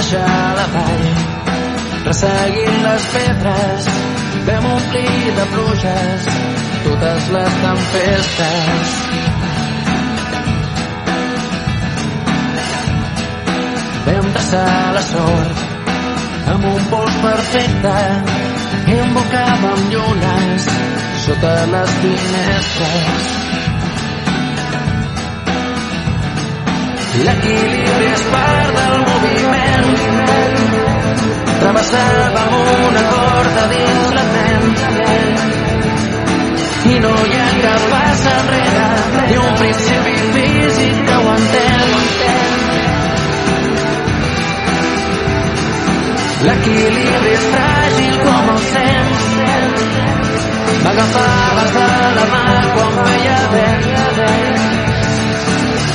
Deixar la vall, resseguint les pedres, vam omplir de pluges totes les tempestes. Vam traçar la sort amb un pols perfecte i embocàvem llunes sota les finestres. L'equilibri és part del moviment. Travessàvem una corda dins la ment. I no hi ha cap pas enrere, ni un principi físic que ho entén. L'equilibri és fràgil com el temps. M'agafaves de la mà quan feia vent.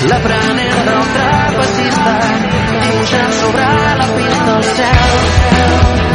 L'aprenent del trapecista dibuixant sobre la pista el cel. Vam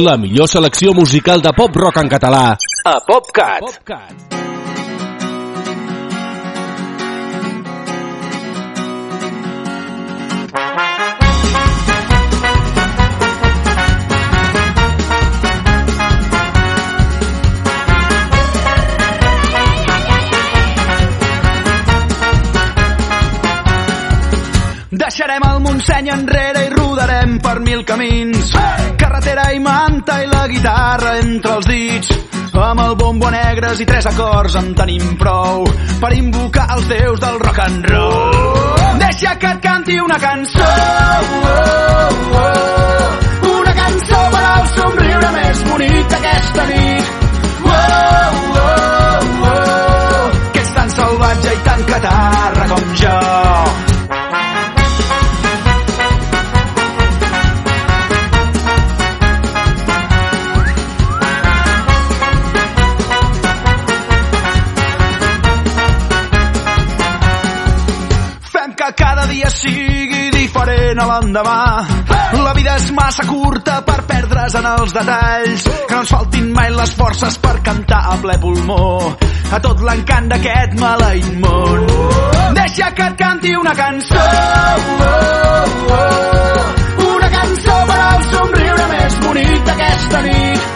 La millor selecció musical de pop-rock en català a PopCat. PopCat. Deixarem el Montseny enrere per mil camins. Carretera i manta i la guitarra entre els dits. Amb el bombo negres i tres acords en tenim prou per invocar els déus del rock and roll. Deixa que et canti una cançó. Oh, oh, una cançó per al somriure més bonic d'aquesta nit. Oh, oh, oh, que és tan salvatge i tan catarra com a l'endemà. La vida és massa curta per perdre's en els detalls. Que no ens faltin mai les forces per cantar a ple pulmó a tot l'encant d'aquest maleït món. Deixa que et canti una cançó. Una cançó per al somriure més bonic d'aquesta nit.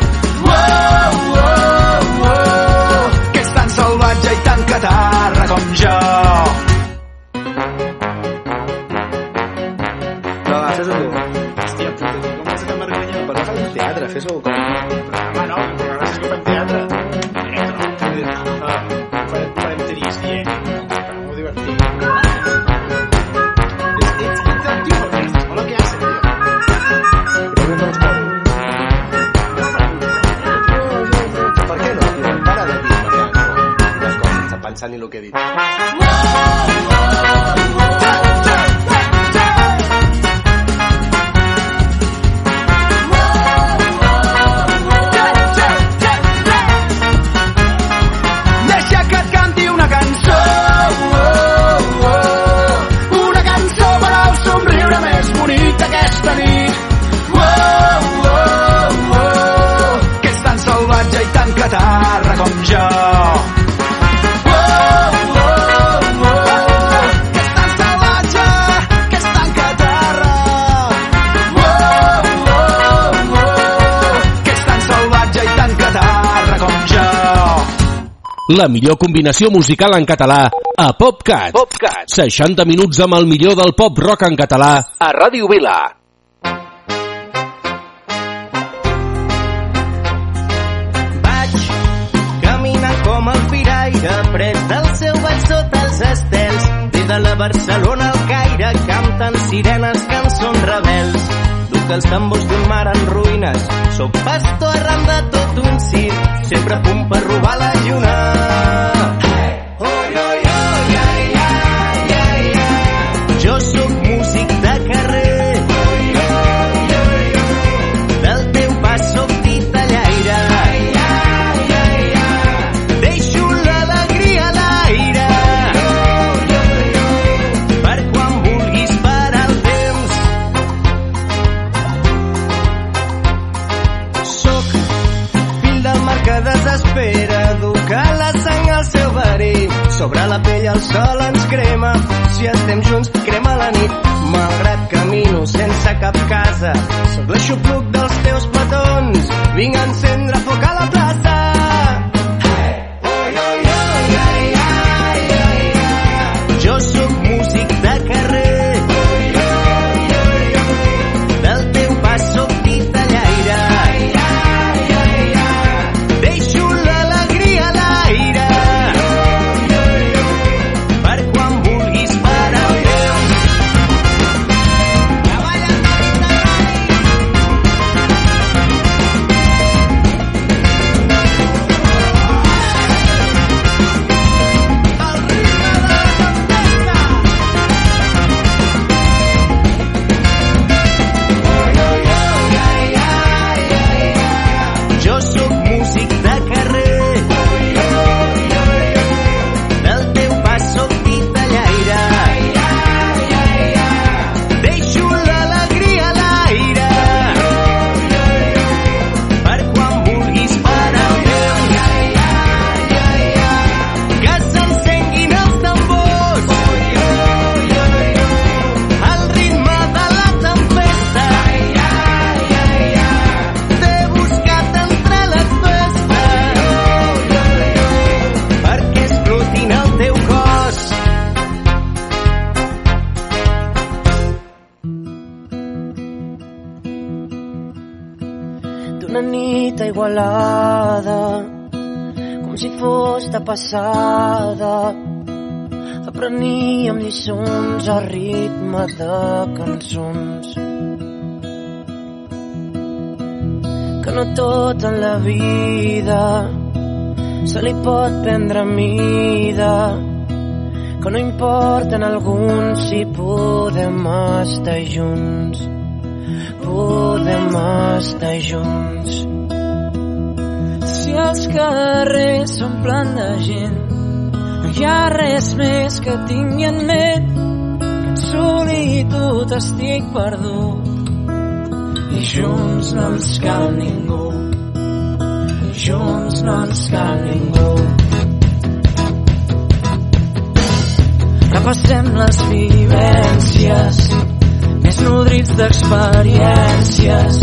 Que és tan salvatge i tan catarra com jo. estàs allò... Hòstia, puta, com vas anar a Marganya? Per què un teatre? Fes-ho com... Però, home, ah, no, però ara és que fem teatre. Eh, lo eh, que hace, tio. Però. Per què no. Para de dir, no? Pensant en el que he dit. La millor combinació musical en català a PopCat. PopCat. 60 minuts amb el millor del pop rock en català A Ràdio Vila. Vaig caminant com el piraire, pres del seu ball sota els estels. Des de la Barcelona al Caire, canten sirenes, cançons rebels. Duc els tambors d'un mar en ruïnes, sóc pastor arran de tot un circ, sempre a punt per robar la lluna. Sobre la pell el sol ens crema, si estem junts crema la nit. Malgrat camino sense cap casa, sóc l'aixopluc dels teus petons, vinc a encendre foc a la plaça. Passada. Apreníem lliçons a ritme de cançons. Que no tot en la vida se li pot prendre mida. Que no importa en alguns si podem estar junts. Podem estar junts els carrers s'omplen de gent, no hi ha res més que tingui en ment que en solitud estic perdut. I junts no ens cal ningú, i junts no ens cal ningú. Repassem les vivències, més nodrits d'experiències,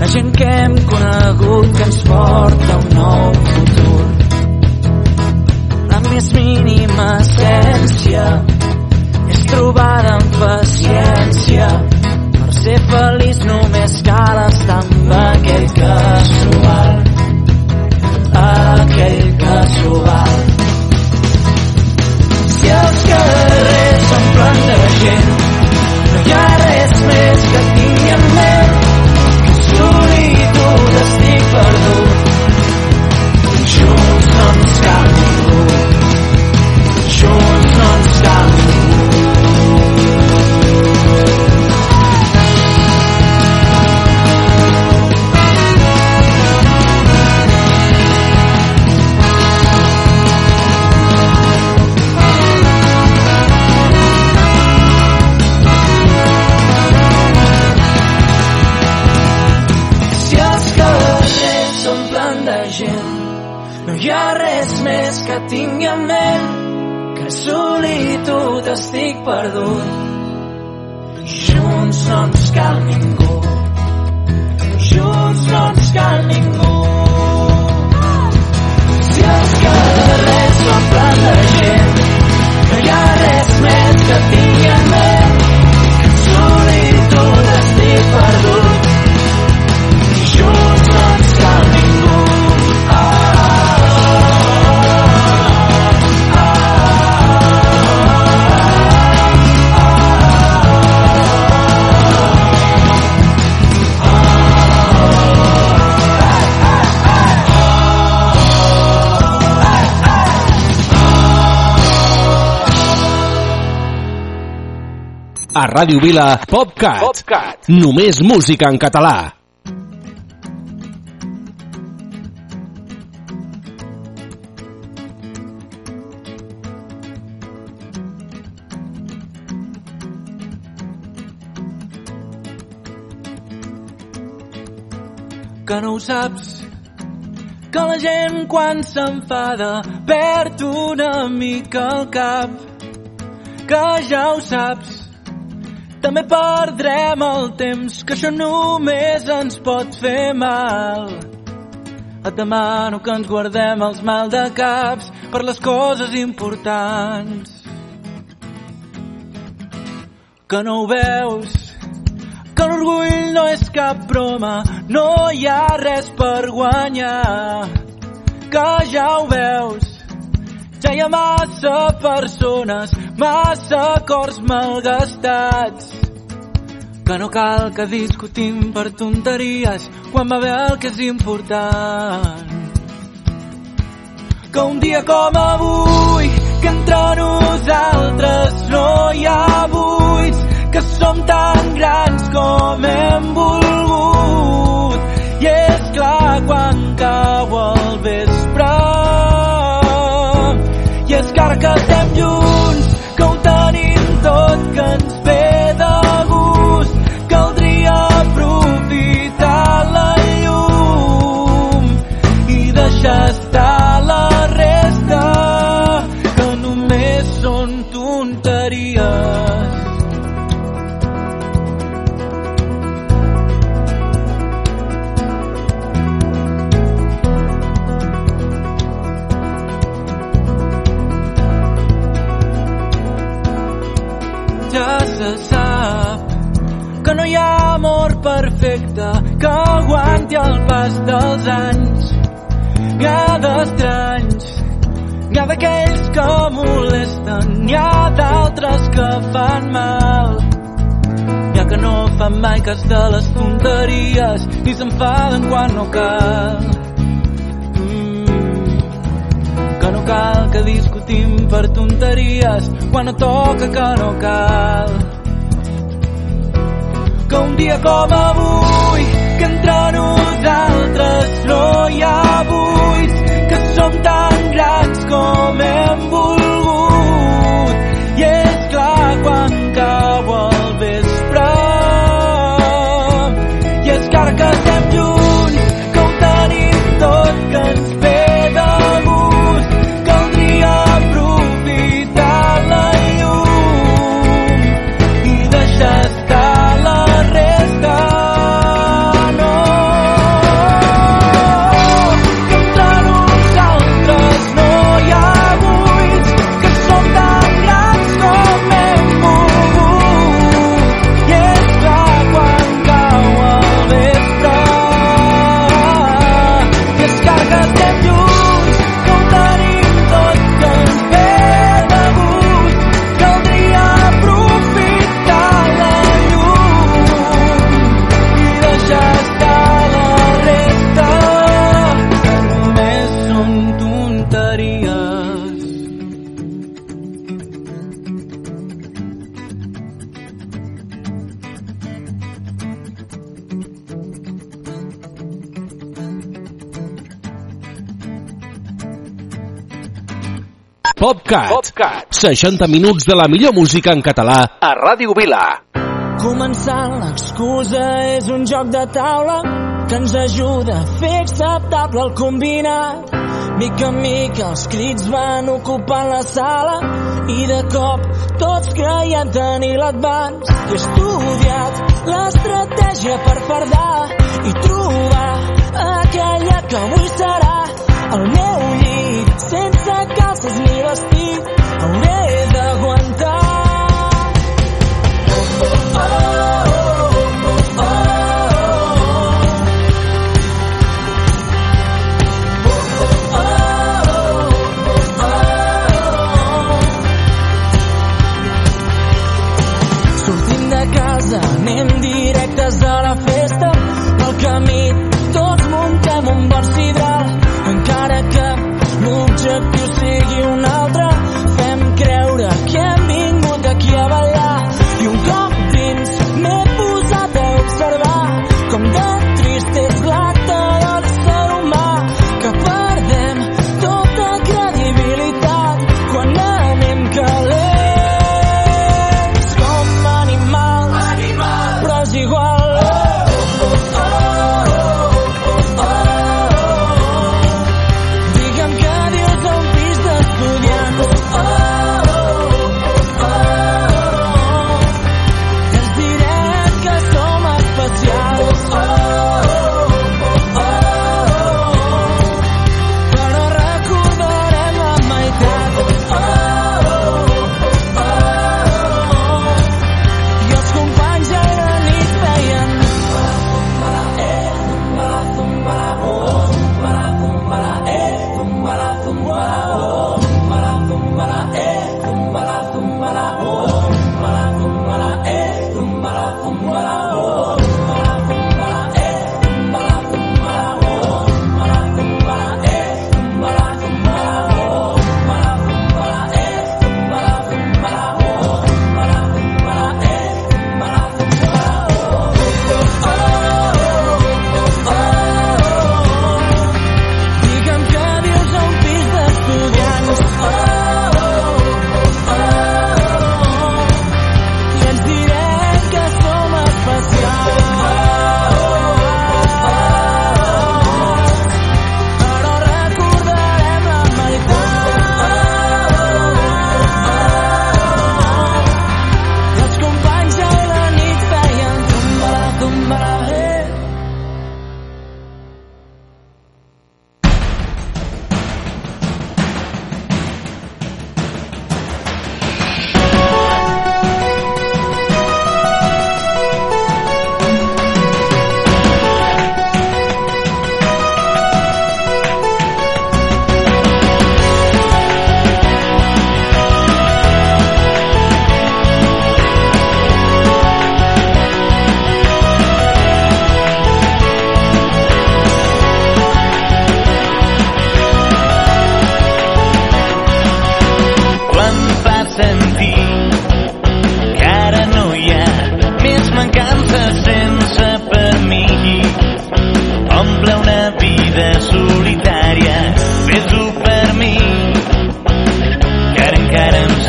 la gent que hem conegut que ens porta un nou futur. La més mínima essència és trobada amb paciència. Per ser feliç només cal estar amb aquell val. Aquell val. Si els carrers s'omplen de gent, no hi ha res més Ràdio Vila, PopCat. PopCat. Només música en català. que no ho saps que la gent quan s'enfada perd una mica el cap que ja ho saps també perdrem el temps que això només ens pot fer mal. Et demano que ens guardem els mal de caps per les coses importants. Que no ho veus? Que l'orgull no és cap broma, no hi ha res per guanyar, que ja ho veus, ja hi ha massa persones, massa cors malgastats, que no cal que discutim per tonteries quan va bé el que és important. Que un dia com avui, que entre nosaltres no hi ha buits, que som tan grans com hem volgut. I és clar quan cau el vespre. I és que ara que estem junts, que ho tenim tot, que ens ve no hi ha amor perfecte que aguanti el pas dels anys. Ha d'estranys, n'hi ha d'aquells que molesten, n'hi ha d'altres que fan mal. N'hi ha que no fan mai cas de les tonteries ni s'enfaden quan no cal. Mm, que no cal que discutim per tonteries quan no toca que no cal. Que un dia com avui, que entre nosaltres no hi ha buits, que som tan grans com hem volgut. PopCat. PopCat. 60 minuts de la millor música en català. A Ràdio Vila. Començant l'excusa és un joc de taula que ens ajuda a fer acceptable el combinat. Mica en mica els crits van ocupant la sala i de cop tots creien tenir l'advance. He estudiat l'estratègia per fardar i trobar aquella que avui serà el meu llit sense calces ni vestit hauré d'aguantar. Oh, oh, oh,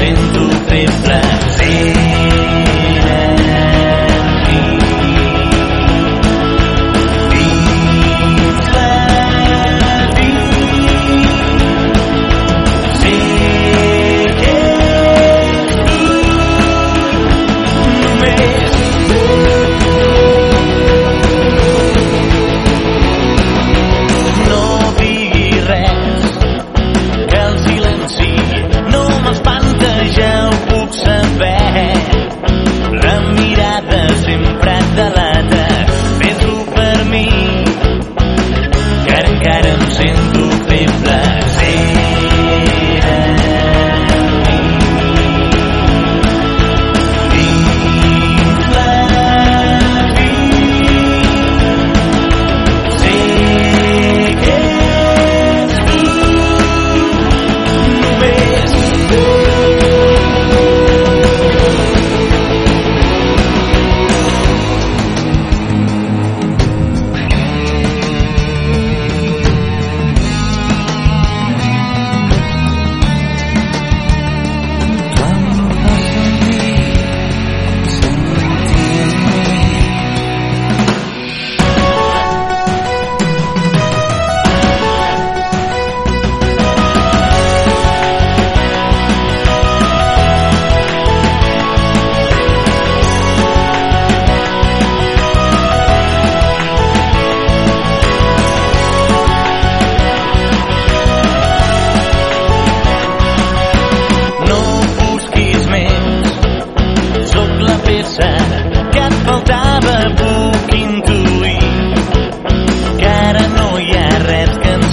en tu templo.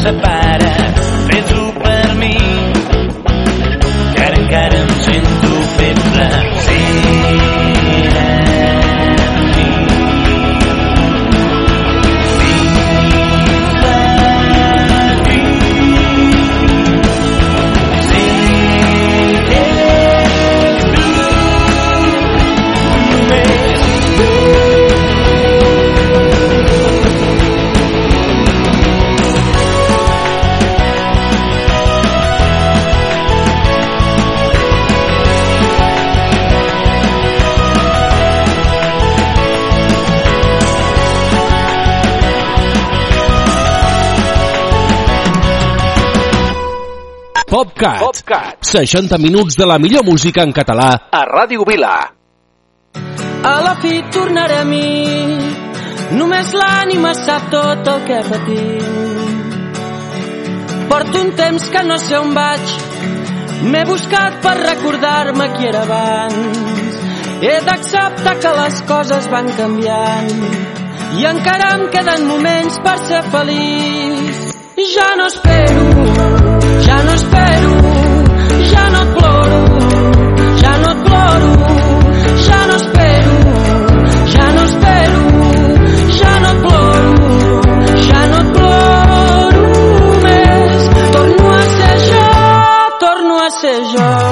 sepa PopCat. 60 minuts de la millor música en català a Ràdio Vila. A la fi tornaré a mi, només l'ànima sap tot el que patim. Porto un temps que no sé on vaig, m'he buscat per recordar-me qui era abans. He d'acceptar que les coses van canviant i encara em queden moments per ser feliç. Ja no espero, ja no espero, torno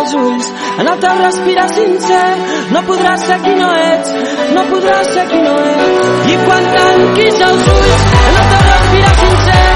els ulls, en el teu respirar sincer, no podràs ser qui no ets, no podràs ser qui no ets. I quan tanquis els ulls, en el teu respirar sincer,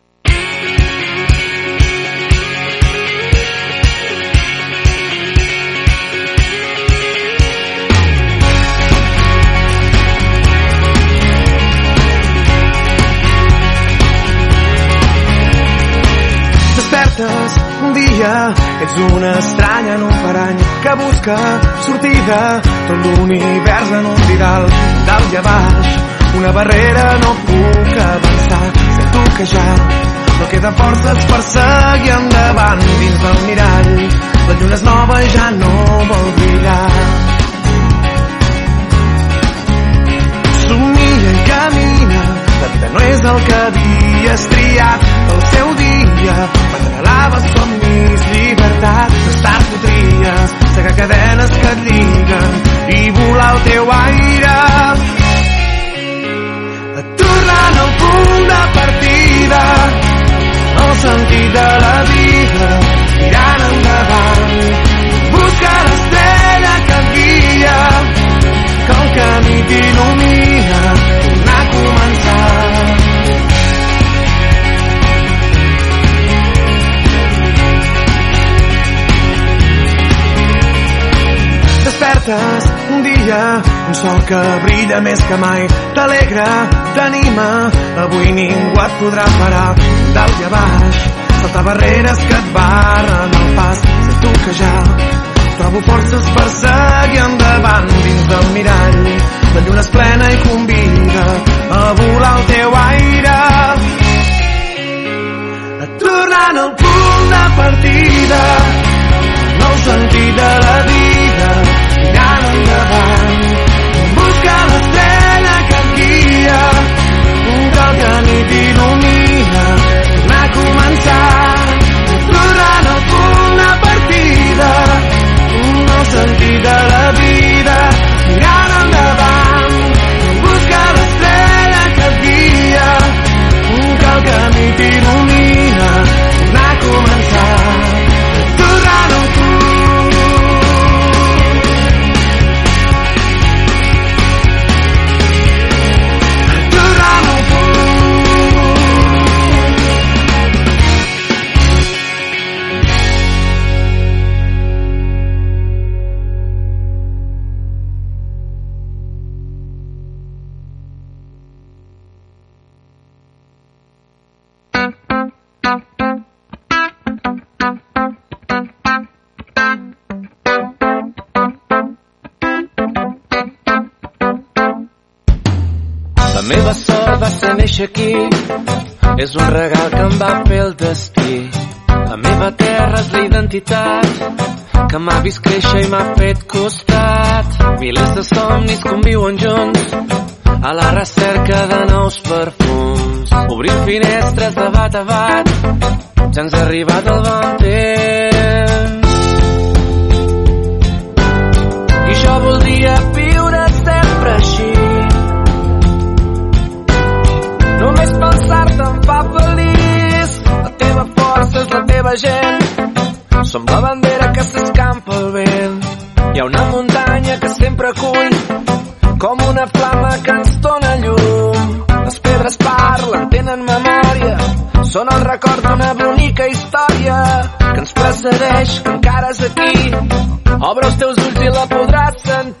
Dia, ets una estranya en un parany que busca sortida, tot l'univers en un didal, dalt i a baix, una barrera no puc avançar, sento que ja no queden forces per seguir endavant. Dins del mirall, la lluna és nova i ja no vol brillar. Vida no és el que havies triat, el seu dia, m'anhelaves somnis, llibertat, més tard podries segar cadenes que et lliguen i volar al teu aire. Tornant al punt de partida, el sentit de la vida, mirant endavant, busca l'estrella que guia, que el camí t'il·lumina, Despertes un dia, un sol que brilla més que mai. T'alegra, t'anima, avui ningú et podrà parar. Dalt i a baix, saltar barreres que et barren el pas. Sento que ja trobo forces per seguir endavant dins del mirall. La lluna és plena i convida a volar el teu aire. Tornant al punt de partida, nou sentit de la camí t'il·lumina, tornar a començar, tornant al punt de partida, un nou sentit de la vida, mirant endavant, busca l'estrella que et guia, que el camí és un regal que em va fer el destí. La meva terra és l'identitat, que m'ha vist créixer i m'ha fet costat. Milers de somnis conviuen junts, a la recerca de nous perfums. Obrim finestres de bat a bat, ja ens ha arribat el bon temps. I jo voldria viure la teva gent. Som la bandera que s'escampa al vent. Hi ha una muntanya que sempre acull com una flama que ens dona llum. Les pedres parlen, tenen memòria, són el record d'una bonica història que ens precedeix, que encara és aquí. Obre els teus ulls i la podràs sentir.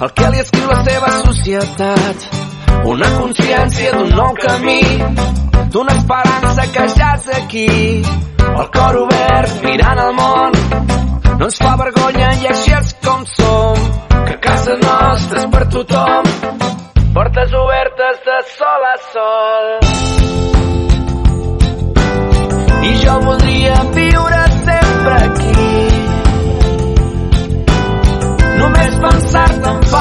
El que li escriu la seva societat. Una consciència d'un nou camí, d'una esperança que ja és aquí. El cor obert, mirant al món, no ens fa vergonya i així és com som. Que casa nostra és per tothom, portes obertes de sol a sol. I jo voldria viure sempre aquí. Només pensar-te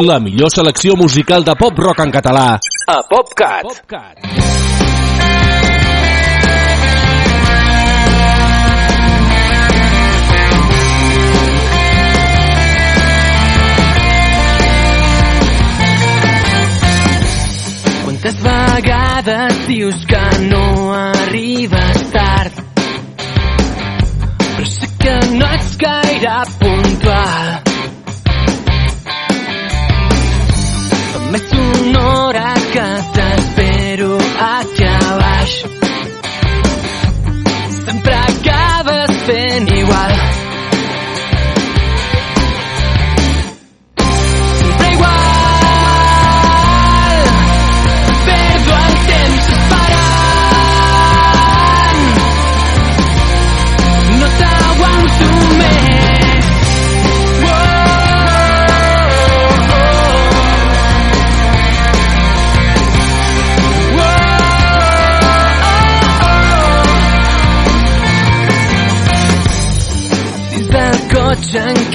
La millor selecció musical de pop-rock en català a PopCat. PopCat. Quantes vegades dius que no arribes tard però sé que no ets gaire puntual Fa més d'una hora que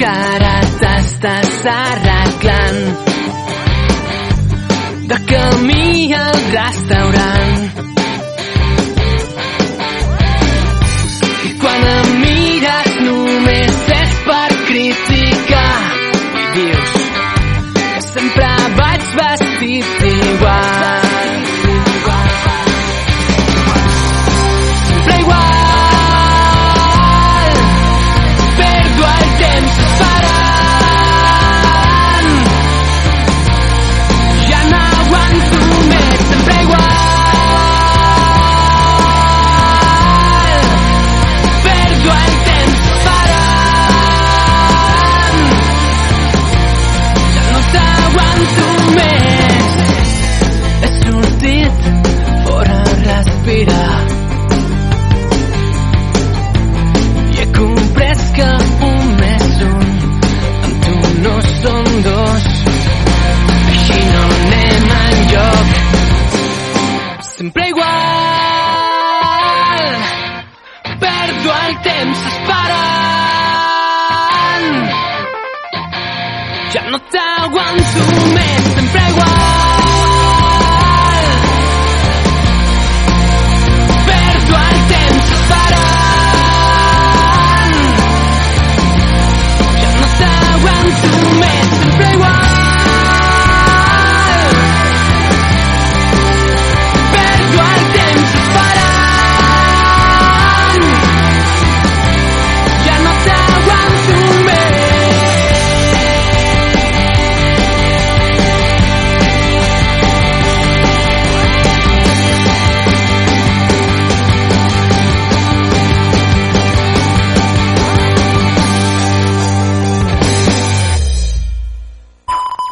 cotxe encara t'estàs arreglant. De camí al restaurant sempre igual. Perdo el temps esperant. Ja no t'aguanto més sempre igual. Perdo el temps esperant. Ja no t'aguanto més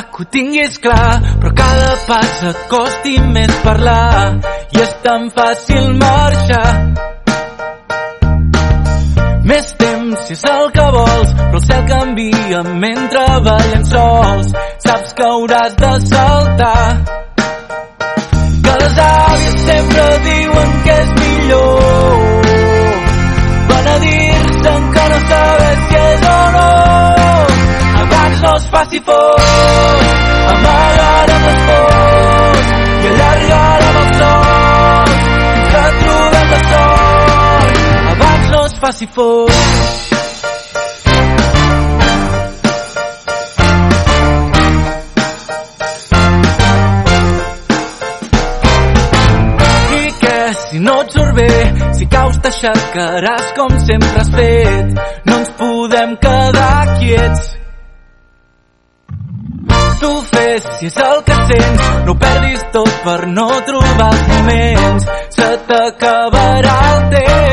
Que ho tinguis clar, però cada pas et costi més parlar i és tan fàcil marxar. Més temps si és el que vols, però el cel canvia mentre ballen sols. Saps que hauràs de saltar. Que les àvies sempre diuen que és millor es faci fos, amagarem les pors i allargarem els sols fins que trobem la sort. Abans no es faci fos. Si no et surt bé, si caus t'aixecaràs com sempre has fet. No ens podem quedar quiets. Tu fes si és el que sents, no perdis tot per no trobar els moments. Se t'acabarà el temps.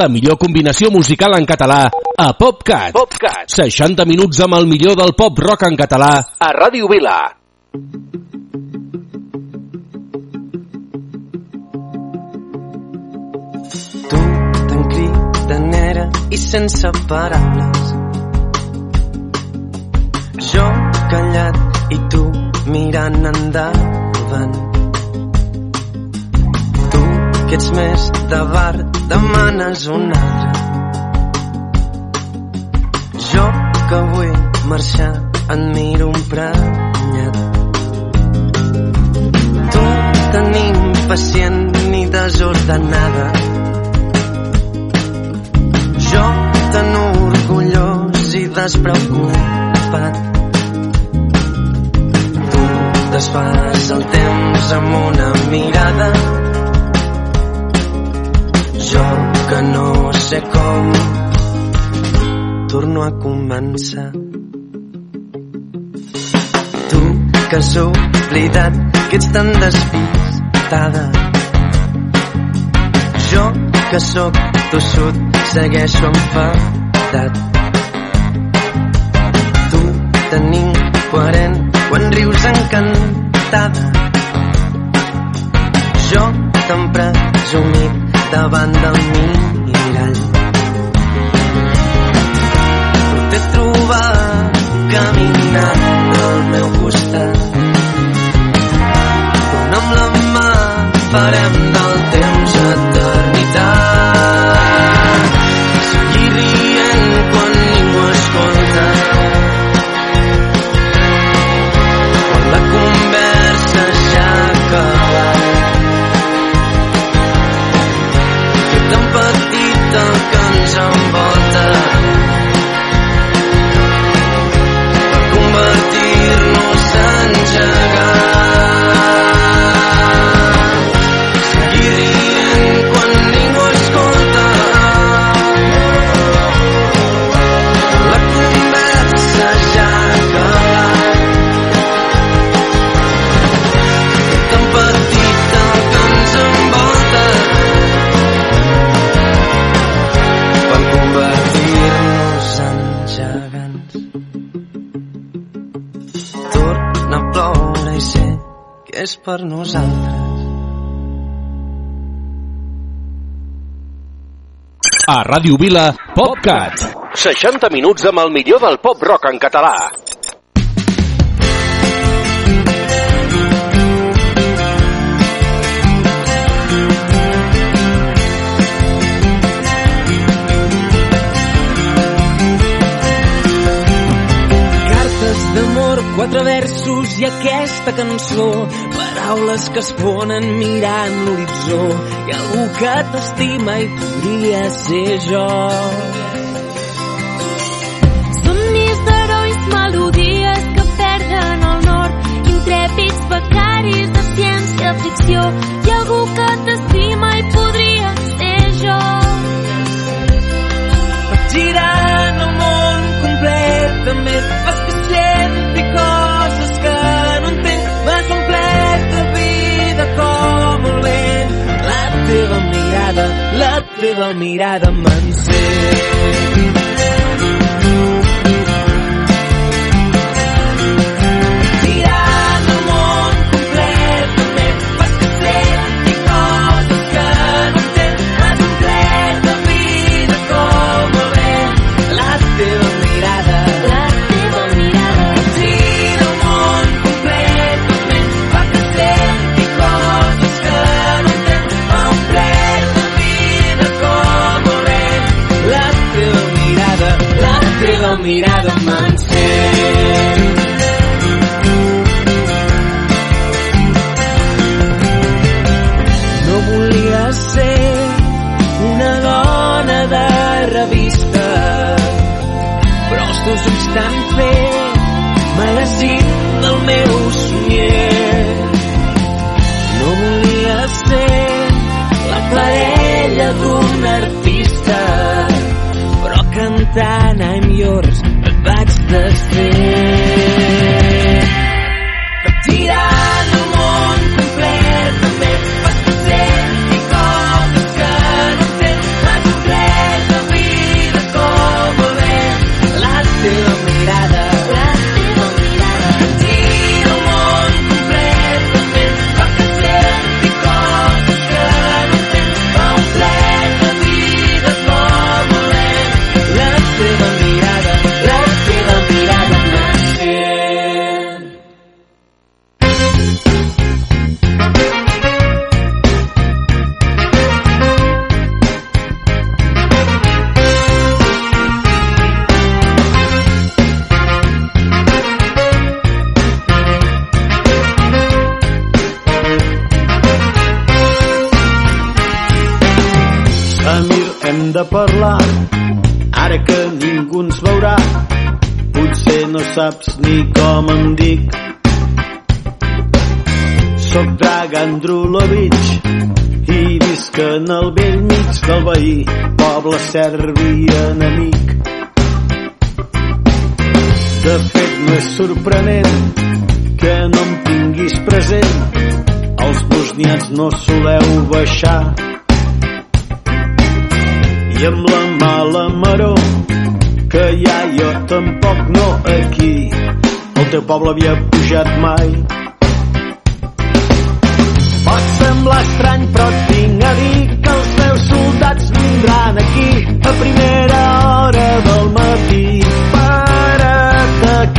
la millor combinació musical en català a PopCat. PopCat. 60 minuts amb el millor del pop rock en català a Ràdio Vila. Tu tan cridanera i sense paraules Jo callat i tu mirant endavant que ets més de bar, demanes un altre. Jo que vull marxar, et miro emprenyat. Tu tan impacient ni desordenada. Jo tan orgullós i despreocupat. Tu desfas el temps amb una mirada jo que no sé com. Torno a començar. Tu que has oblidat que ets tan despistada. Jo que sóc tossut segueixo enfadat. Tu tan incoherent quan rius encantada. Jo tan presumit davant del mirall. Però t'he trobat caminant al meu costat. On amb la mà farem del temps eternitat. Petit el que ens envolta per nosaltres. A Ràdio Vila, PopCat. 60 minuts amb el millor del pop rock en català. Cartes d'amor, quatre versos i aquesta cançó. Paraules que es fonen mirant l'horitzó. Ha algú que t'estima i podria ser jo. Somnis d'herois, melodies que perden el nord, intrèpids becaris de ciència-ficció. Ha algú que t'estima i podria ser jo. Girant teva mirada m'encén. De fet no és sorprenent que no em tinguis present. Els bosnians no soleu baixar. I amb la mala maror que ha jo tampoc no aquí. Al teu poble havia pujat mai. Pot semblar estrany, però tinc a dir que els meus soldats vindran aquí a primera hora del matí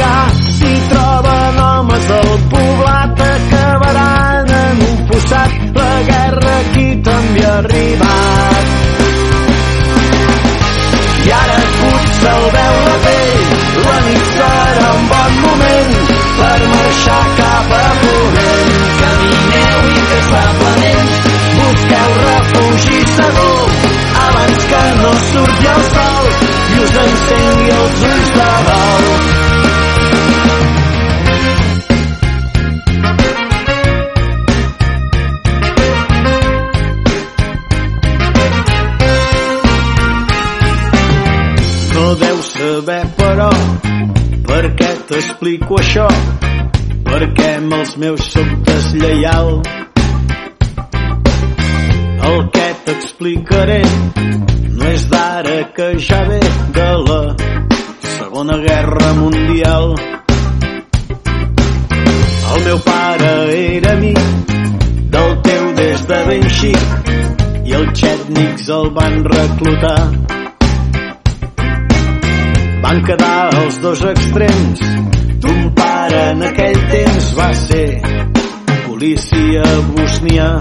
atacar. Si troben homes al poblat acabaran en un fossat. La guerra aquí també ha arribat. I ara potser el veu la pell, la nit serà un bon moment per marxar cap a Ponent. Camineu incansablement, busqueu refugi segur, abans que no surti el sol i us encengui els ulls de blau. T'explico això? Perquè amb els meus soc deslleial. El que t'explicaré no és d'ara que ja ve de la Segona Guerra Mundial. El meu pare era amic del teu des de ben xic i els xètnics el van reclutar. Van quedar els dos extrems. Ton pare en aquell temps va ser policia bosnià.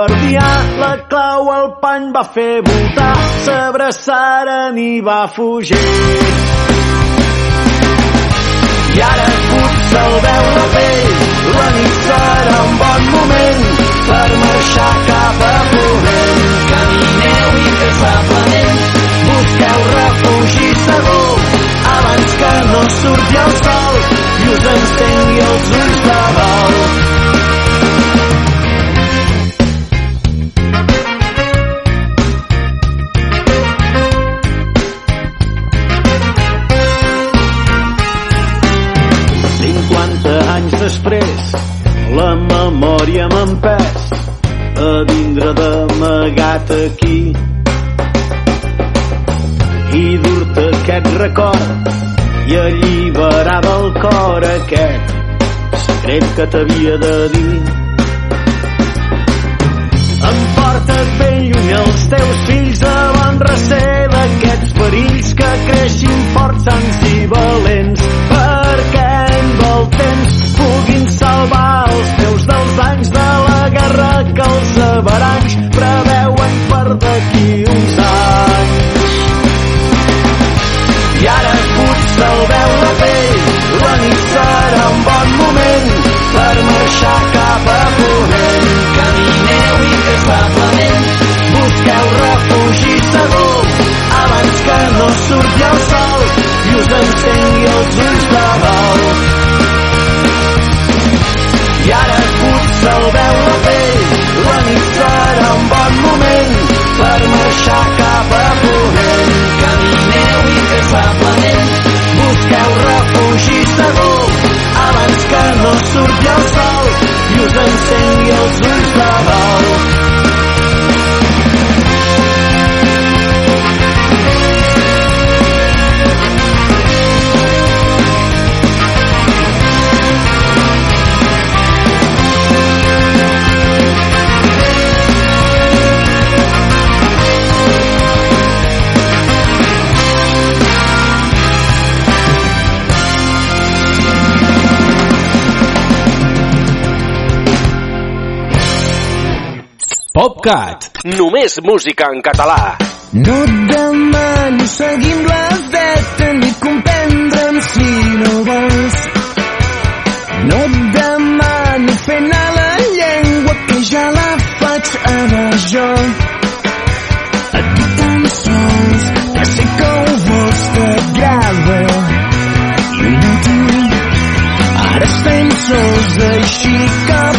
Guardià la clau al pany va fer voltar s'abraçaren i va fugir. I ara potser el veu la pell la nit serà un bon moment per marxar cap a Ponent. Camineu incansablement busqueu refugi segur abans que no surti el sol i us encengui els ulls de blau després, la memòria m'ha empès a vindre d'amagat aquí i dur-te aquest record i alliberar del cor aquest secret que t'havia de dir. Emporta't ben lluny els teus fills davant recer d'aquests perills que creixin forts, sans i valents perquè amb el temps salvar els teus dels anys de la guerra que els averanys preveuen per d'aquí uns anys. I ara potser el veu la pell, la nit serà un bon moment per marxar cap a Ponent. Camineu incansablement, busqueu refugi segur, abans que no surti el sol i us encengui els ulls. PopCat. Només música en català. No et demano seguir amb les vetes ni comprendre'm si no vols. No et demano fer anar la llengua que ja la faig ara jo. Et dic tan sols que sé que ho vols t'agrada. I ho noto. Ara estem sols així que